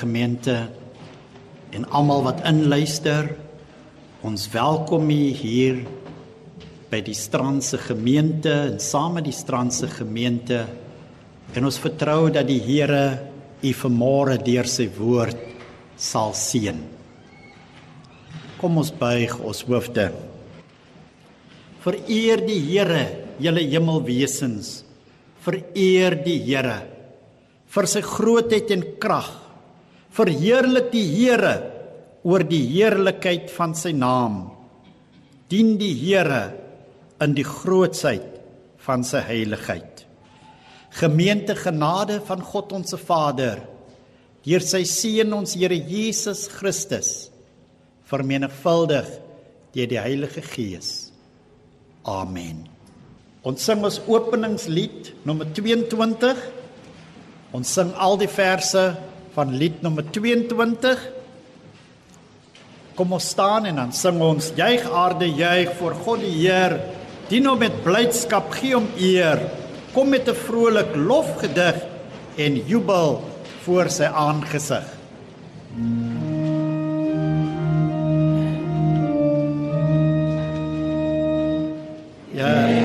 Gemeente en almal wat inluister. Ons welkom u hier by die Strandse gemeente en saam met die Strandse gemeente. En ons vertrou dat die Here u vanmôre deur sy woord sal seën. Kom ons buig ons hoofde. Vereer die Here, julle hemelwesens. Vereer die Here vir sy grootheid en krag. Verheerlik die Here oor die heerlikheid van sy naam. Dien die Here in die grootsheid van sy heiligheid. Gemeente genade van God ons Vader deur sy seun ons Here Jesus Christus vermenigvuldig deur die Heilige Gees. Amen. Ons sing ons openingslied nommer 22 Ons sing al die verse van lied nommer 22. Kom ons staan en dan sing ons juig aarde juig voor God die Heer. Dien hom met blydskap, gee hom eer. Kom met 'n vrolik lofgedig en jubel voor sy aangesig. Ja. Kom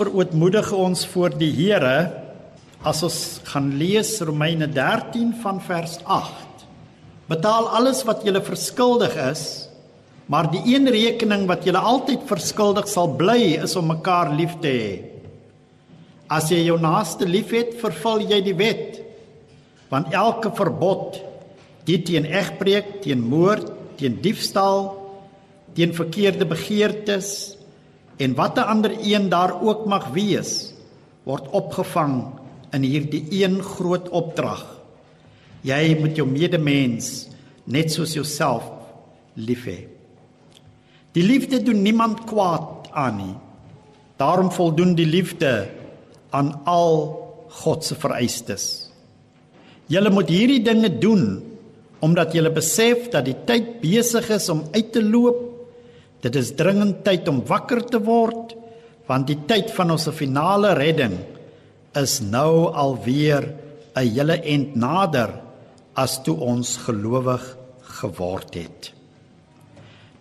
verootmoedig ons voor die Here as ons gaan lees Romeine 13 van vers 8. Betaal alles wat jy verskuldig is, maar die een rekening wat jy altyd verskuldig sal bly is om mekaar lief te hê. As jy jou naaste liefhet, vervul jy die wet. Want elke verbod, die teen egbreek, teen moord, teen diefstal, teen verkeerde begeertes, en watter ander een daar ook mag wees word opgevang in hierdie een groot opdrag. Jy moet jou medemens net soos jouself lief hê. Die liefde doen niemand kwaad aan nie. Daarom voldoen die liefde aan al God se vereistes. Julle moet hierdie dinge doen omdat julle besef dat die tyd besig is om uit te loop Dit is dringend tyd om wakker te word want die tyd van ons finale redding is nou alweer 'n hele end nader as toe ons gelowig geword het.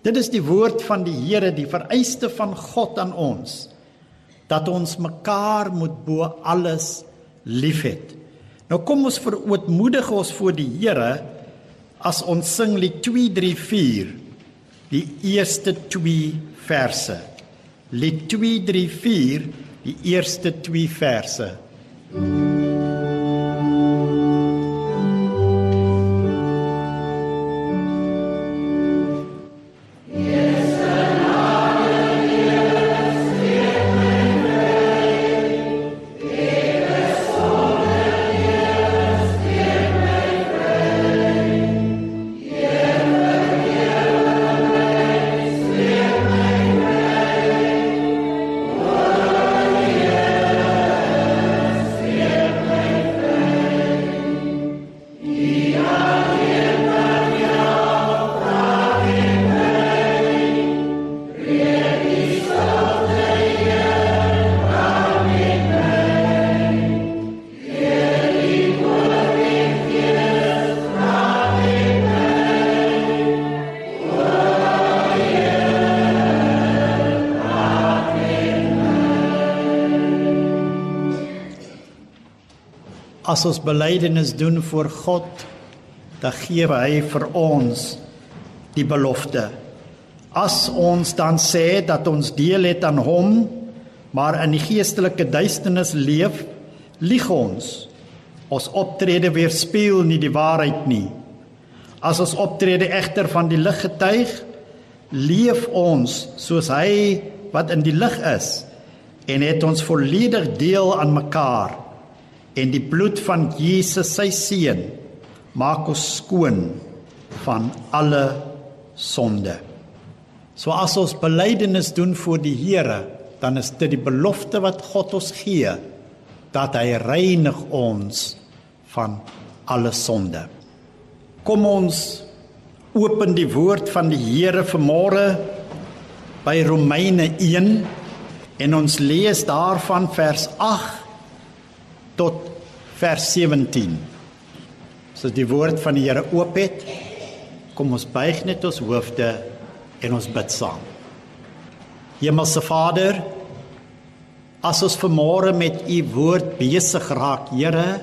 Dit is die woord van die Here, die vereiste van God aan ons dat ons mekaar moet bo alles liefhet. Nou kom ons verootmoedig ons voor die Here as ons sing lied 234 die eerste 2 verse. Lied 234 die eerste 2 verse. Mm. As ons belydenis doen voor God, dan gee hy vir ons die belofte. As ons dan sê dat ons deel het aan hom, maar in die geestelike duisternis leef, lieg ons. Ons optrede weerspieël nie die waarheid nie. As ons optrede egter van die lig getuig, leef ons soos hy wat in die lig is en het ons volledig deel aan mekaar en die bloed van Jesus sy seun maak ons skoon van alle sonde. So as ons belydenis doen voor die Here, dan is dit die belofte wat God ons gee dat hy reinig ons van alle sonde. Kom ons open die woord van die Here vanmôre by Romeine 1 en ons lees daarvan vers 8 tot vers 17. So die woord van die Here oop het, kom ons buig net ons hoofde en ons bid saam. Hemelse Vader, as ons vanmôre met u woord besig raak, Here,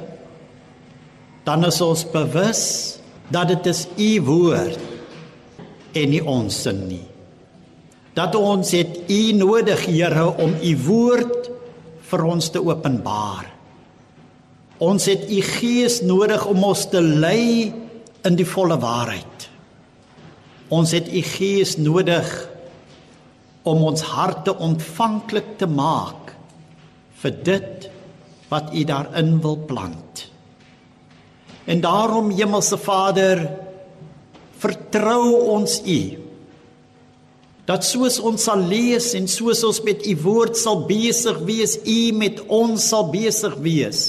dan is ons bewus dat dit is u woord en nie ons sin nie. Dat ons het u nodig, Here, om u woord vir ons te openbaar. Ons het u gees nodig om ons te lei in die volle waarheid. Ons het u gees nodig om ons harte ontvanklik te maak vir dit wat u daarin wil plant. En daarom Hemelse Vader, vertrou ons u dat soos ons sal lees en soos ons met u woord sal besig wees, u met ons sal besig wees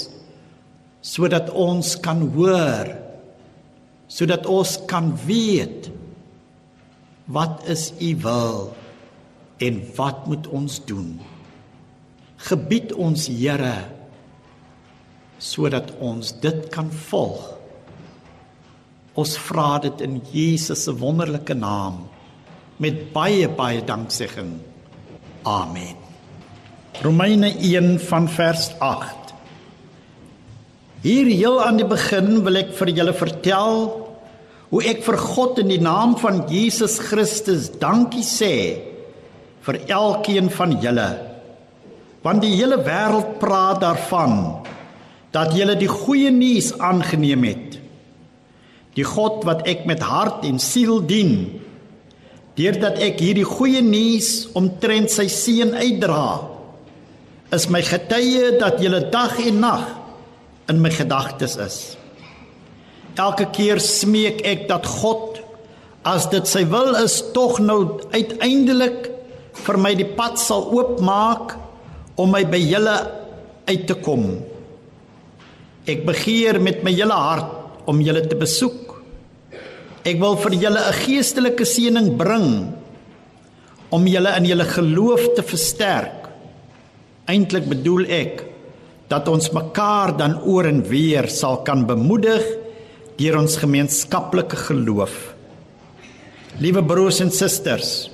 sodat ons kan hoor sodat ons kan weet wat is u wil en wat moet ons doen. Gebied ons Here sodat ons dit kan volg. Ons vra dit in Jesus se wonderlike naam met baie baie danksegging amen. Romeine 1 van vers 8 Hier heel aan die begin wil ek vir julle vertel hoe ek vir God in die naam van Jesus Christus dankie sê vir elkeen van julle. Want die hele wêreld praat daarvan dat julle die goeie nuus aangeneem het. Die God wat ek met hart en siel dien, deurdat ek hierdie goeie nuus omtrent sy seun uitdra, is my getuie dat julle dag en nag in my gedagtes is. Elke keer smeek ek dat God as dit sy wil is tog nou uiteindelik vir my die pad sal oopmaak om my by julle uit te kom. Ek begeer met my hele hart om julle te besoek. Ek wil vir julle 'n geestelike seëning bring om julle in julle geloof te versterk. Eintlik bedoel ek dat ons mekaar dan oor en weer sal kan bemoedig deur ons gemeenskaplike geloof. Liewe broers en susters,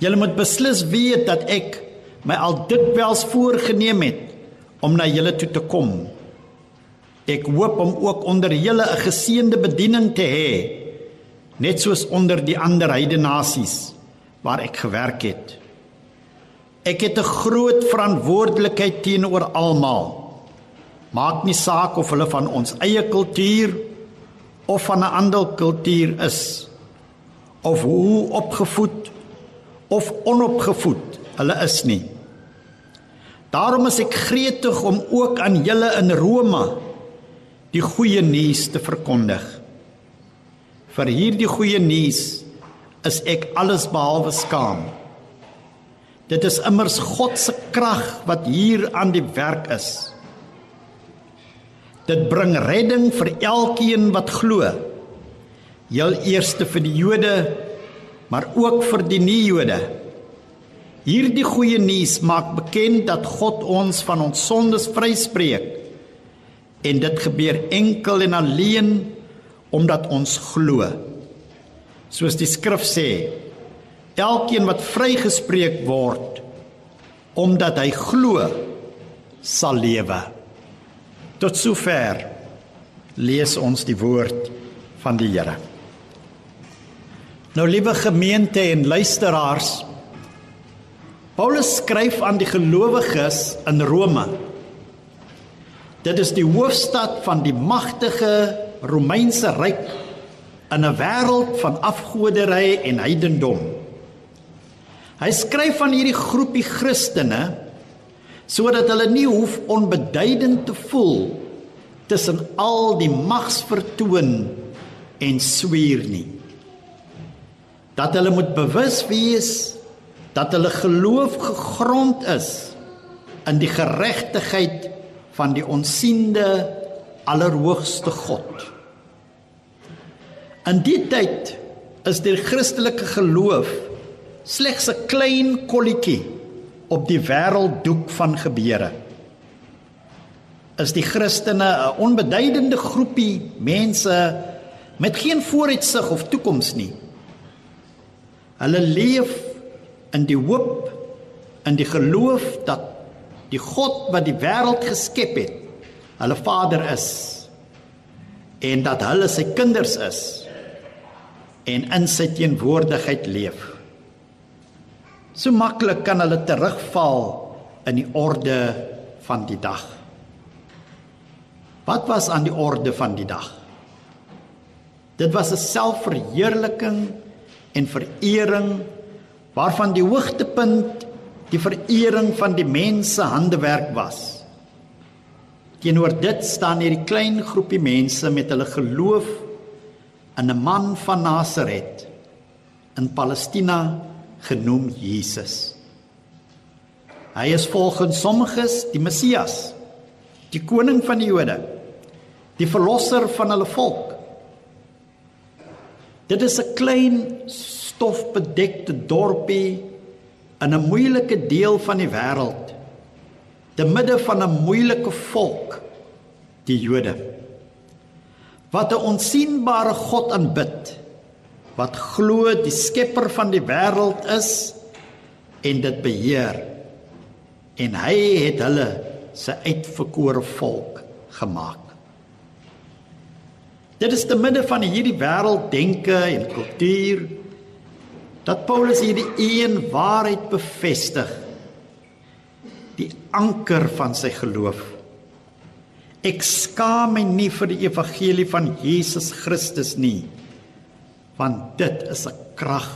julle moet beslis weet dat ek my al dikwels voorgenem het om na julle toe te kom. Ek hoop om ook onder julle 'n geseënde bediening te hê, net soos onder die ander heidene nasies waar ek gewerk het. Ek het 'n groot verantwoordelikheid teenoor almal. Maak nie saak of hulle van ons eie kultuur of van 'n ander kultuur is of hoe opgevoed of onopgevoed hulle is nie. Daarom is ek gretig om ook aan julle in Rome die goeie nuus te verkondig. Vir hierdie goeie nuus is ek alles behalwe skaam. Dit is immers God se krag wat hier aan die werk is. Dit bring redding vir elkeen wat glo. Heel eerste vir die Jode, maar ook vir die nie-Jode. Hierdie goeie nuus maak bekend dat God ons van ons sondes vryspreek. En dit gebeur enkel en alleen omdat ons glo. Soos die skrif sê, elkeen wat vrygespreek word omdat hy glo, sal lewe. Tot sover lees ons die woord van die Here. Nou liewe gemeente en luisteraars, Paulus skryf aan die gelowiges in Rome. Dit is die hoofstad van die magtige Romeinse ryk in 'n wêreld van afgoderry en heidendom. Hy skryf aan hierdie groepie Christene sodat hulle nie hoef onbeduidend te voel tussen al die magsvertoon en swier nie. Dat hulle moet bewus wees dat hulle geloof gegrond is in die geregtigheid van die onsiende allerhoogste God. In die tyd is die Christelike geloof slegs 'n klein kolletjie op die wêrelddoek van gebeure. Is die Christene 'n onbeduidende groepie mense met geen vooruitsig of toekoms nie. Hulle leef in die hoop in die geloof dat die God wat die wêreld geskep het, hulle Vader is en dat hulle sy kinders is en in sy teenwoordigheid leef. So maklik kan hulle terugval in die orde van die dag. Wat was aan die orde van die dag? Dit was 'n selfverheerliking en verering waarvan die hoogtepunt die verering van die mens se handewerk was. Teenoor dit staan hierdie klein groepie mense met hulle geloof in 'n man van Nasaret in Palestina genoem Jesus. Hy is volgens sommiges die Messias, die koning van die Jode, die verlosser van hulle volk. Dit is 'n klein stofbedekte dorpie in 'n moeilike deel van die wêreld te midde van 'n moeilike volk die Jode wat 'n onsigbare God aanbid wat glo die skepper van die wêreld is en dit beheer. En hy het hulle sy uitverkore volk gemaak. Dit is te midde van hierdie wêrelddenke en kultuur dat Paulus hierdie een waarheid bevestig. Die anker van sy geloof. Ek skaam my nie vir die evangelie van Jesus Christus nie want dit is 'n krag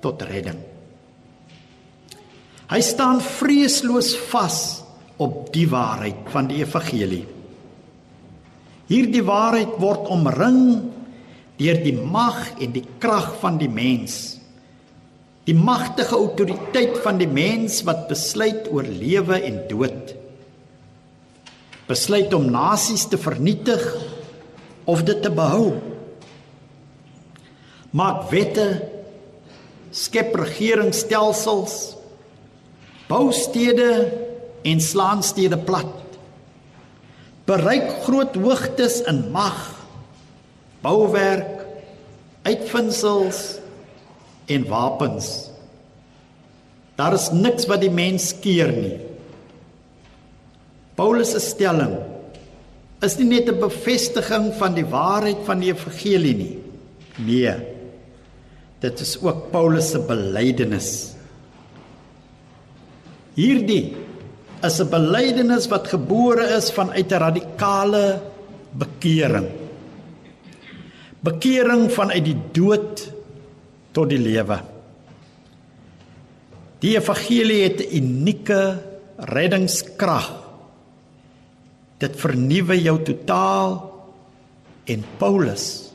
tot redding. Hy staan vreesloos vas op die waarheid van die evangelie. Hierdie waarheid word omring deur die mag en die krag van die mens. Die magtige autoriteit van die mens wat besluit oor lewe en dood. Besluit om nasies te vernietig of dit te behou maak wette skep regeringsstelsels bou stede en slaan stede plat bereik groot hoogtes in mag bouwerk uitvindsels en wapens. Daar is niks wat die mens keer nie. Paulus se stelling is nie net 'n bevestiging van die waarheid van die evangelie nie. Nee. Dit is ook Paulus se belydenis. Hierdie is 'n belydenis wat gebore is vanuit 'n radikale bekering. Bekering vanuit die dood tot die lewe. Die evangelie het 'n unieke reddingskrag. Dit vernuwe jou totaal en Paulus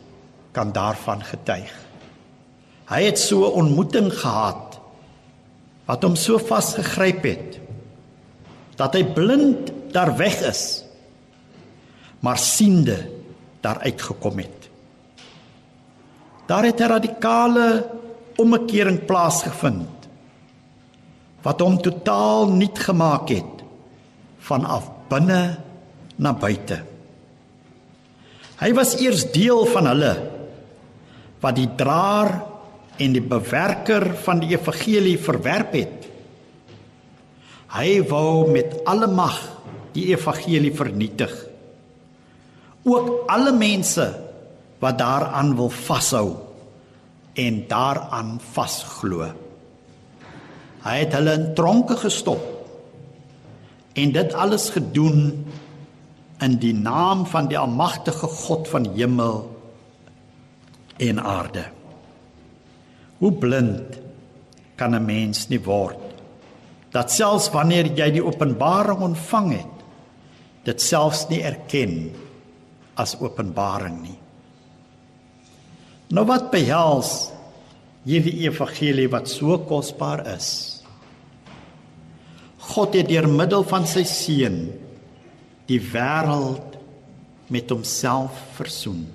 kan daarvan getuig. Hy het so 'n ontmoeting gehad wat hom so vasgegryp het dat hy blind daar weg is maar siende daar uitgekom het. Daar het 'n radikale omkering plaasgevind wat hom totaal nuut gemaak het vanaf binne na buite. Hy was eers deel van hulle wat die draer en die bewerker van die evangelie verwerp het. Hy wou met alle mag die evangelie vernietig. Ook alle mense wat daaraan wil vashou en daaraan vasglo. Hy het hulle in tronke gestop. En dit alles gedoen in die naam van die almagtige God van hemel en aarde. Hoe blind kan 'n mens nie word dat selfs wanneer jy die openbaring ontvang het, dit selfs nie erken as openbaring nie. Nou wat behels hierdie evangelie wat so kosbaar is? God het deur middel van sy seun die wêreld met homself versoen.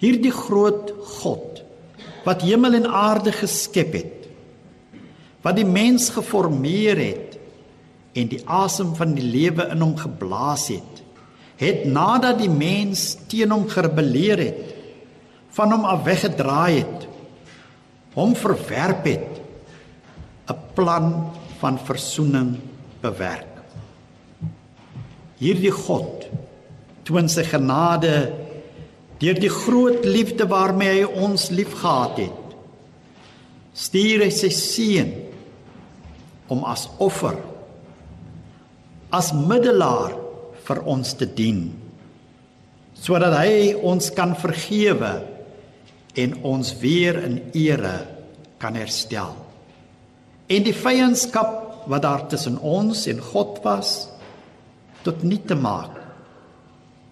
Hierdie groot God wat hemel en aarde geskep het, wat die mens geformeer het en die asem van die lewe in hom geblaas het, het nadat die mens teen hom gerebelleer het, van hom af weggedraai het, hom verwerp het, 'n plan van verzoening bewerk. Hierdie God toon sy genade deur die groot liefde waarmee hy ons liefgehad het. Stuur hy sy seun om as offer as middelaar vir ons te dien sodat hy ons kan vergewe en ons weer in ere kan herstel en die vyandskap wat daar tussen ons en God was tot niet te maak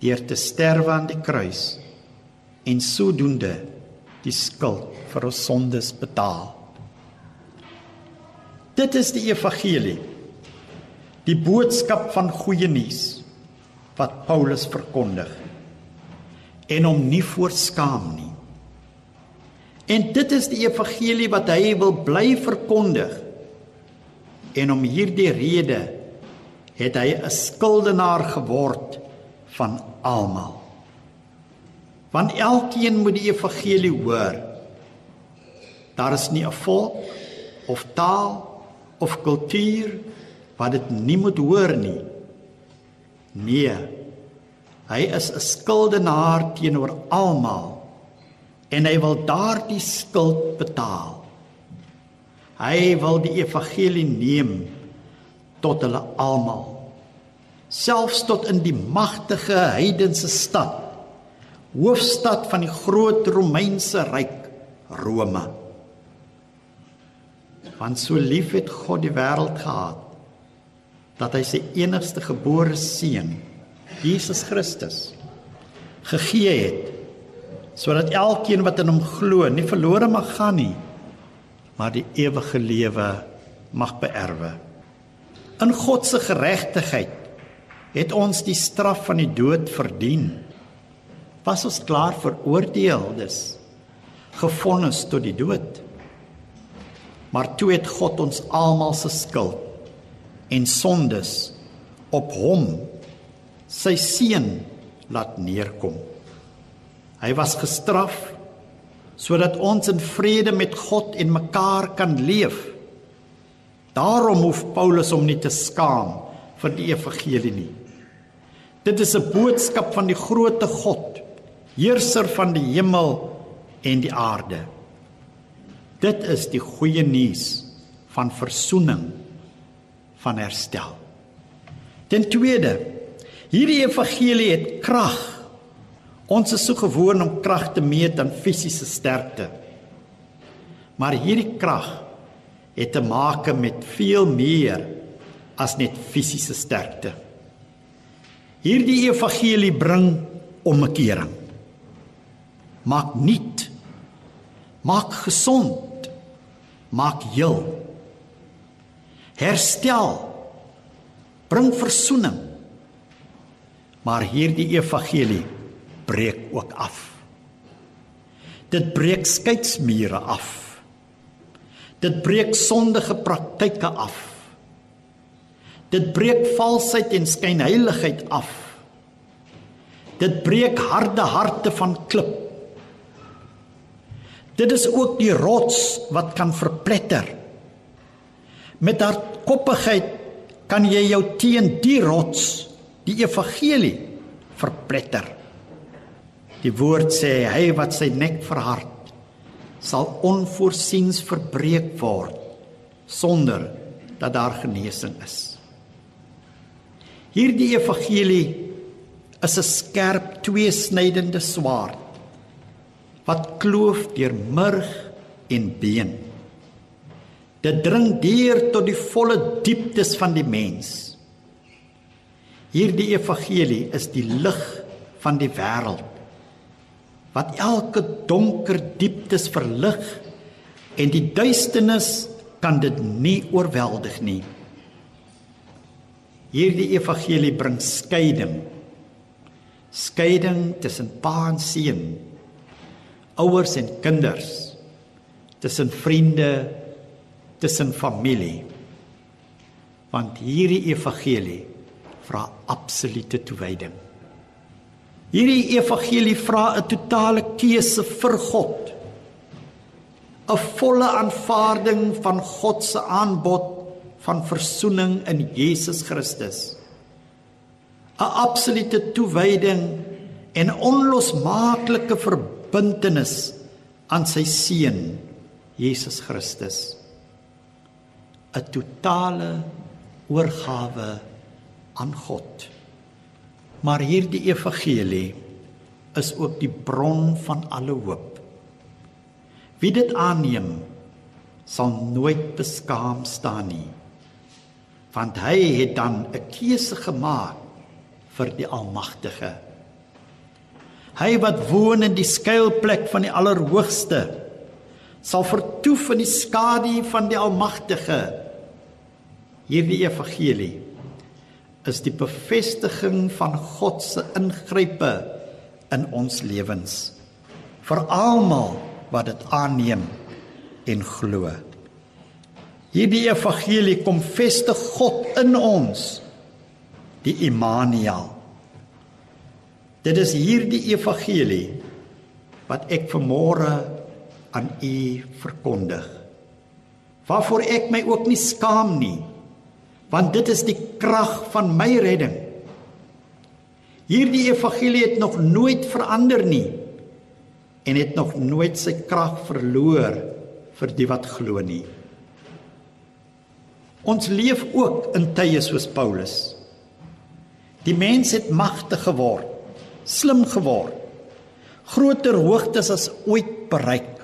deur te sterwe aan die kruis en sodoende die skuld vir ons sondes betaal. Dit is die evangelie. Die boodskap van goeie nuus wat Paulus verkondig en hom nie voorskaam nie. En dit is die evangelie wat hy wil bly verkondig En om hierdie rede het hy 'n skuldenaar geword van almal. Want elkeen moet die evangelie hoor. Daar is nie 'n volk of taal of kultuur wat dit nie moet hoor nie. Nee. Hy is 'n skuldenaar teenoor almal en hy wil daardie skuld betaal. Hy wil die evangelie neem tot hulle almal. Selfs tot in die magtige heidense stad, hoofstad van die groot Romeinse ryk, Rome. Want so lief het God die wêreld gehad dat hy sy enigste gebore seun, Jesus Christus, gegee het sodat elkeen wat in hom glo nie verlore mag gaan nie, maar die ewige lewe mag beerwe. In God se geregtigheid het ons die straf van die dood verdien. Was ons klaar veroordeel, dis gefonnis tot die dood. Maar toe het God ons almal se skuld en sondes op hom sy seun laat neerkom. Hy was gestraf sodat ons in vrede met God en mekaar kan leef. Daarom hoef Paulus hom nie te skaam vir die evangelie nie. Dit is 'n boodskap van die grootte God, heerser van die hemel en die aarde. Dit is die goeie nuus van verzoening, van herstel. Ten tweede, hierdie evangelie het krag. Ons is so gewoond om krag te meet aan fisiese sterkte. Maar hierdie krag het te maak met veel meer as net fisiese sterkte. Hierdie evangelie bring omkering. Maak nuut. Maak gesond. Maak heel. Herstel. Bring verzoening. Maar hierdie evangelie breek ook af. Dit breek skeidsmure af. Dit breek sondige praktyke af. Dit breek valsheid en skynheiligheid af. Dit breek harde harte van klip. Dit is ook die rots wat kan verpletter. Met hardkoppigheid kan jy jou teen die rots, die evangelie, verpletter. Die woord sê hy wat sy nek verhard sal onvoorsiens verbreek word sonder dat daar genesing is. Hierdie evangelie is 'n skerp tweesnydende swaard wat kloof deur murg en been. Dit dring deur tot die volle dieptes van die mens. Hierdie evangelie is die lig van die wêreld wat elke donker dieptes verlig en die duisternis kan dit nie oorweldig nie. Hierdie evangelie bring skeiding. Skeiding tussen pa en seun, ouers en kinders, tussen vriende, tussen familie. Want hierdie evangelie vra absolute toewyding. Hierdie evangelie vra 'n totale keuse vir God. 'n Volle aanvaarding van God se aanbod van verzoening in Jesus Christus. 'n Absolute toewyding en onlosmaaklike verbintenis aan sy seun Jesus Christus. 'n Totale oorgawe aan God. Maar hierdie evangelie is ook die bron van alle hoop. Wie dit aanneem, sal nooit beskaam staan nie want hy het dan 'n keuse gemaak vir die Almagtige. Hy wat woon in die skuilplek van die Allerhoogste sal vertoef in die skadu van die Almagtige. Hierdie evangelie is die bevestiging van God se ingrype in ons lewens vir almal wat dit aanneem en glo. Hierdie evangelie kom vestig God in ons, die Immanuel. Dit is hierdie evangelie wat ek vanmôre aan u verkondig. Waarvoor ek my ook nie skaam nie, want dit is die krag van my redding. Hierdie evangelie het nog nooit verander nie en het nog nooit sy krag verloor vir die wat glo nie. Ons leef ook in tye soos Paulus. Die mens het magtig geword, slim geword, groter hoogtes as ooit bereik.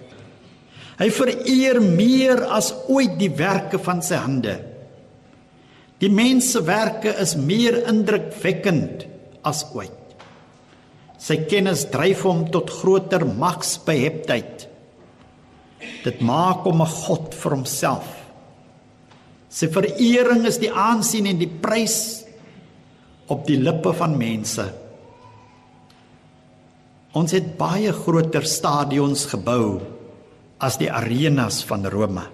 Hy vereer meer as ooit die werke van sy hande. Die mens se werke is meer indrukwekkend as ooit. Sy kennis dryf hom tot groter magsbeheptheid. Dit maak hom 'n god vir homself. Sy verering is die aansien en die prys op die lippe van mense. Ons het baie groter stadions gebou as die arenas van Rome.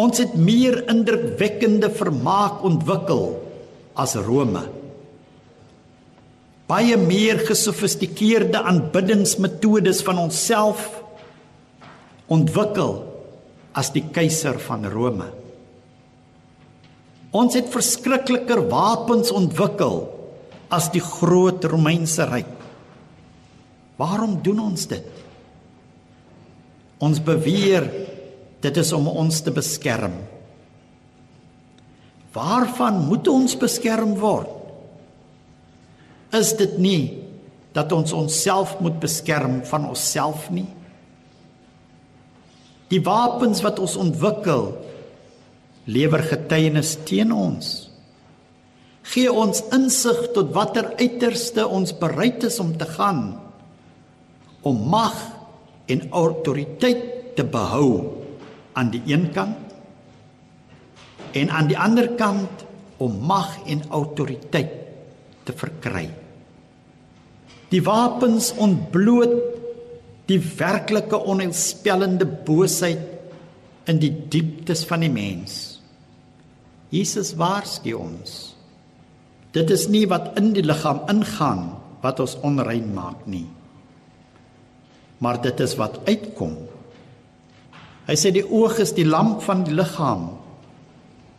Ons het meer indrukwekkende vermaak ontwikkel as Rome. Baie meer gesofistikeerde aanbiddingsmetodes van onsself ontwikkel as die keiser van Rome. Ons het verskrikliker wapens ontwikkel as die groot Romeinse ryk. Waarom doen ons dit? Ons beweer dit is om ons te beskerm. Waarvan moet ons beskerm word? Is dit nie dat ons onsself moet beskerm van onsself nie? Die wapens wat ons ontwikkel lewer getuienis teen ons. Gee ons insig tot watter uiterste ons bereid is om te gaan om mag en autoriteit te behou aan die een kant en aan die ander kant om mag en autoriteit te verkry. Die wapens ontbloot die werklike onheilspellende boosheid in die dieptes van die mens. Jesus waarsku ons. Dit is nie wat in die liggaam ingaan wat ons onrein maak nie. Maar dit is wat uitkom. Hy sê die oog is die lamp van die liggaam.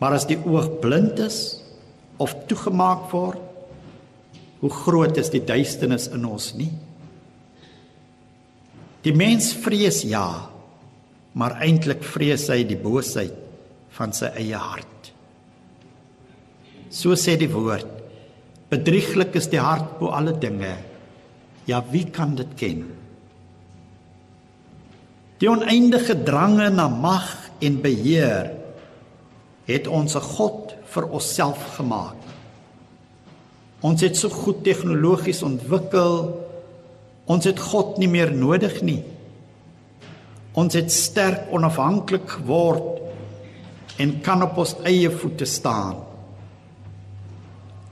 Maar as die oog blind is of toegemaak word, hoe groot is die duisternis in ons nie? Die mens vrees ja, maar eintlik vrees hy die boosheid van sy eie hart. So sê die woord: Bedrieglik is die hart bo alle dinge. Ja, wie kan dit ken? Die oneindige drange na mag en beheer het ons 'n God vir onsself gemaak. Ons het so goed tegnologies ontwikkel Ons het God nie meer nodig nie. Ons het sterk onafhanklik geword en kan op ons eie voete staan.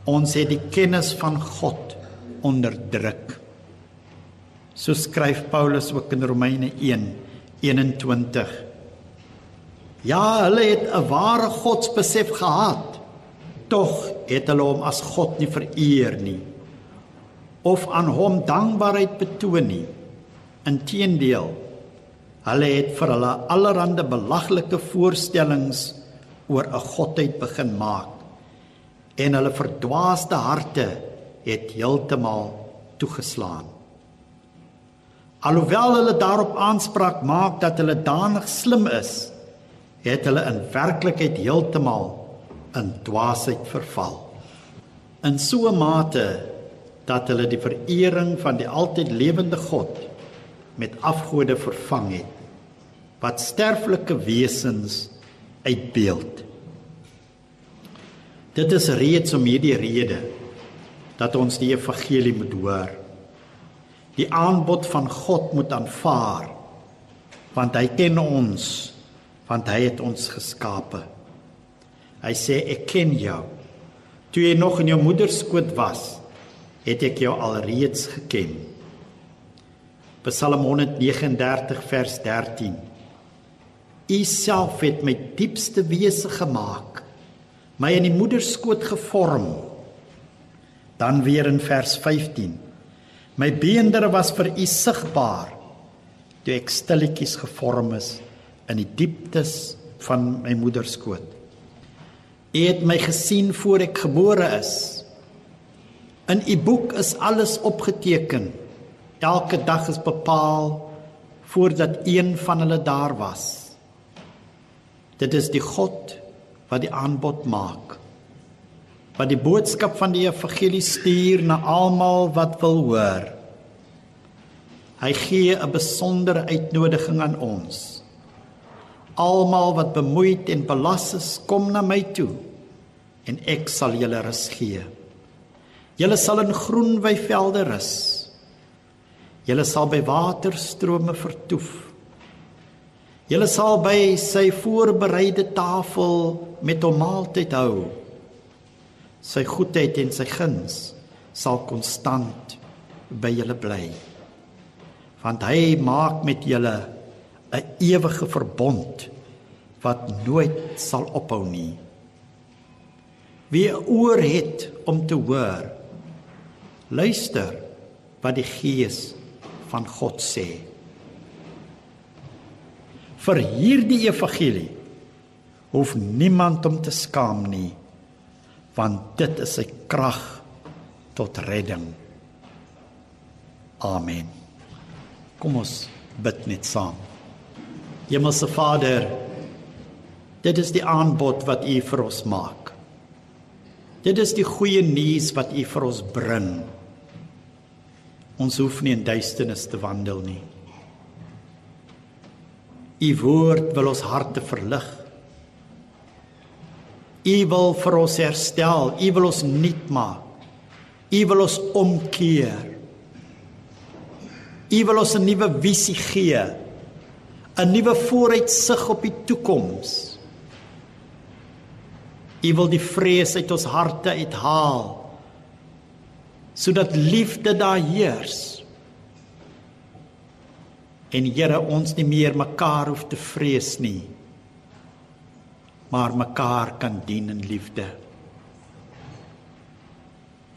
Ons het die kennis van God onderdruk. So skryf Paulus ook in Romeine 1:21. Ja, hulle het 'n ware godsbesef gehad. Tog het hulle hom as God nie vereer nie of aan hom dankbaarheid betoon nie. Inteendeel, hulle het vir hulle allerlei belaglike voorstellings oor 'n godheid begin maak en hulle verdwaasde harte het heeltemal toegeslaan. Alhoewel hulle daarop aanspraak maak dat hulle danig slim is, het hulle in werklikheid heeltemal in dwaasheid verval. In so 'n mate dat hulle die verering van die altyd lewende God met afgode vervang het wat sterflike wesens uitbeeld. Dit is reeds om hierdie rede dat ons die evangelie moet hoor. Die aanbod van God moet aanvaar want hy ken ons want hy het ons geskape. Hy sê ek ken jou. Toe jy nog in jou moeder se skoot was, het ek jou alreeds geken. Psalm 139 vers 13. U self het my diepste wese gemaak, my in die moeder skoot gevorm. Dan weer in vers 15. My beendere was vir u sigbaar toe ek stilletjies gevorm is in die dieptes van my moeder skoot. U het my gesien voor ek gebore is. In u boek is alles opgeteken. Elke dag is bepaal voordat een van hulle daar was. Dit is die God wat die aanbod maak. Wat die boodskap van die evangelie stuur na almal wat wil hoor. Hy gee 'n besondere uitnodiging aan ons. Almal wat bemoeid en belas is, kom na my toe en ek sal julle rus gee. Julle sal in groen weivelde rus. Julle sal by waterstrome vertoef. Julle sal by sy voorbereide tafel met hom maaltyd hou. Sy goedheid en sy guns sal konstant by julle bly. Want hy maak met julle 'n ewige verbond wat nooit sal ophou nie. Wie oor het om te hoor, Luister wat die Gees van God sê. Vir hierdie evangelie hoef niemand om te skaam nie. Want dit is sy krag tot redding. Amen. Kom ons bid net saam. Hemelse Vader, dit is die aanbod wat U vir ons maak. Dit is die goeie nuus wat U vir ons bring. Ons hoef nie in duisternis te wandel nie. U woord wil ons harte verlig. U wil vir ons herstel, U wil ons nuut maak. U wil ons omkeer. U wil ons 'n nuwe visie gee. 'n Nuwe vooruitsig op die toekoms. U wil die vrees uit ons harte uithaal sodat liefde daar heers. En Here ons nie meer mekaar hoef te vrees nie maar mekaar kan dien in liefde.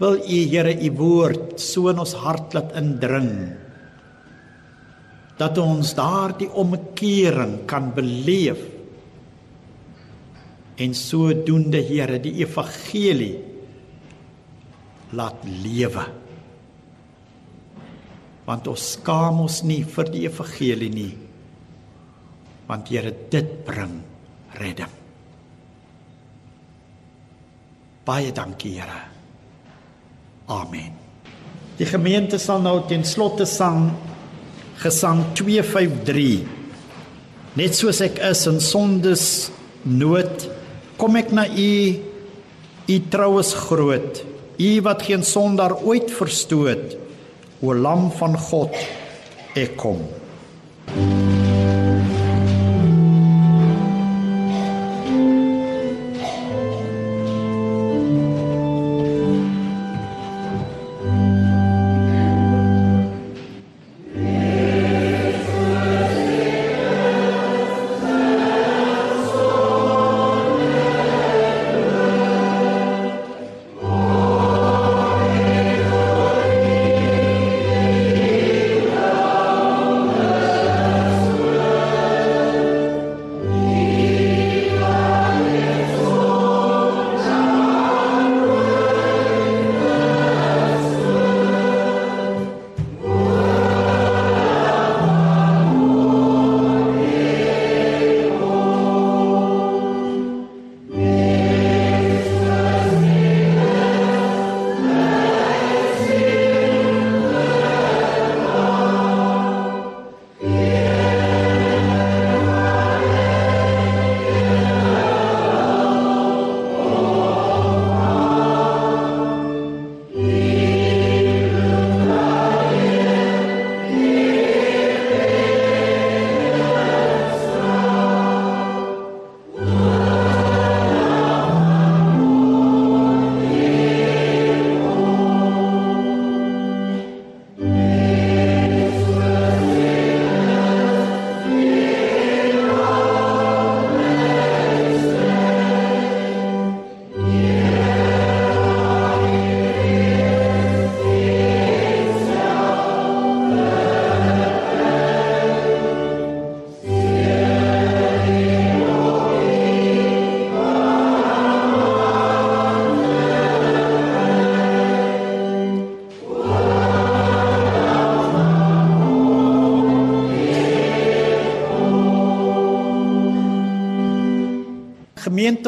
Wil U Here U woord so in ons hart laat indring dat ons daardie omkering kan beleef en sodoende Here die evangelie laat lewe. Want ons skaam ons nie vir die evangelie nie. Want Here dit bring redding. Baie dankie, Here. Amen. Die gemeente sal nou ten slotte sang gesang 253. Net soos ek is in sondes nood, kom ek na U. U trou is groot. U wat geen sondaar ooit verstoot. O lam van God, ek kom. gemeente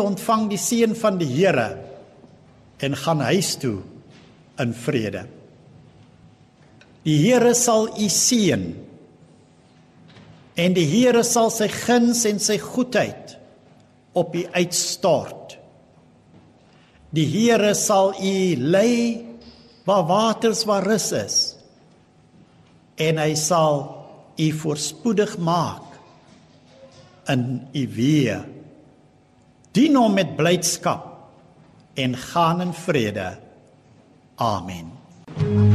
ontvang die seën van die Here en gaan huis toe in vrede. Die Here sal u seën en die Here sal sy guns en sy goedheid op u uitstort. Die Here sal u lei waar waters waar rus is en hy sal u voorspoedig maak in u weë dien hom met blydskap en gaan in vrede. Amen. Amen.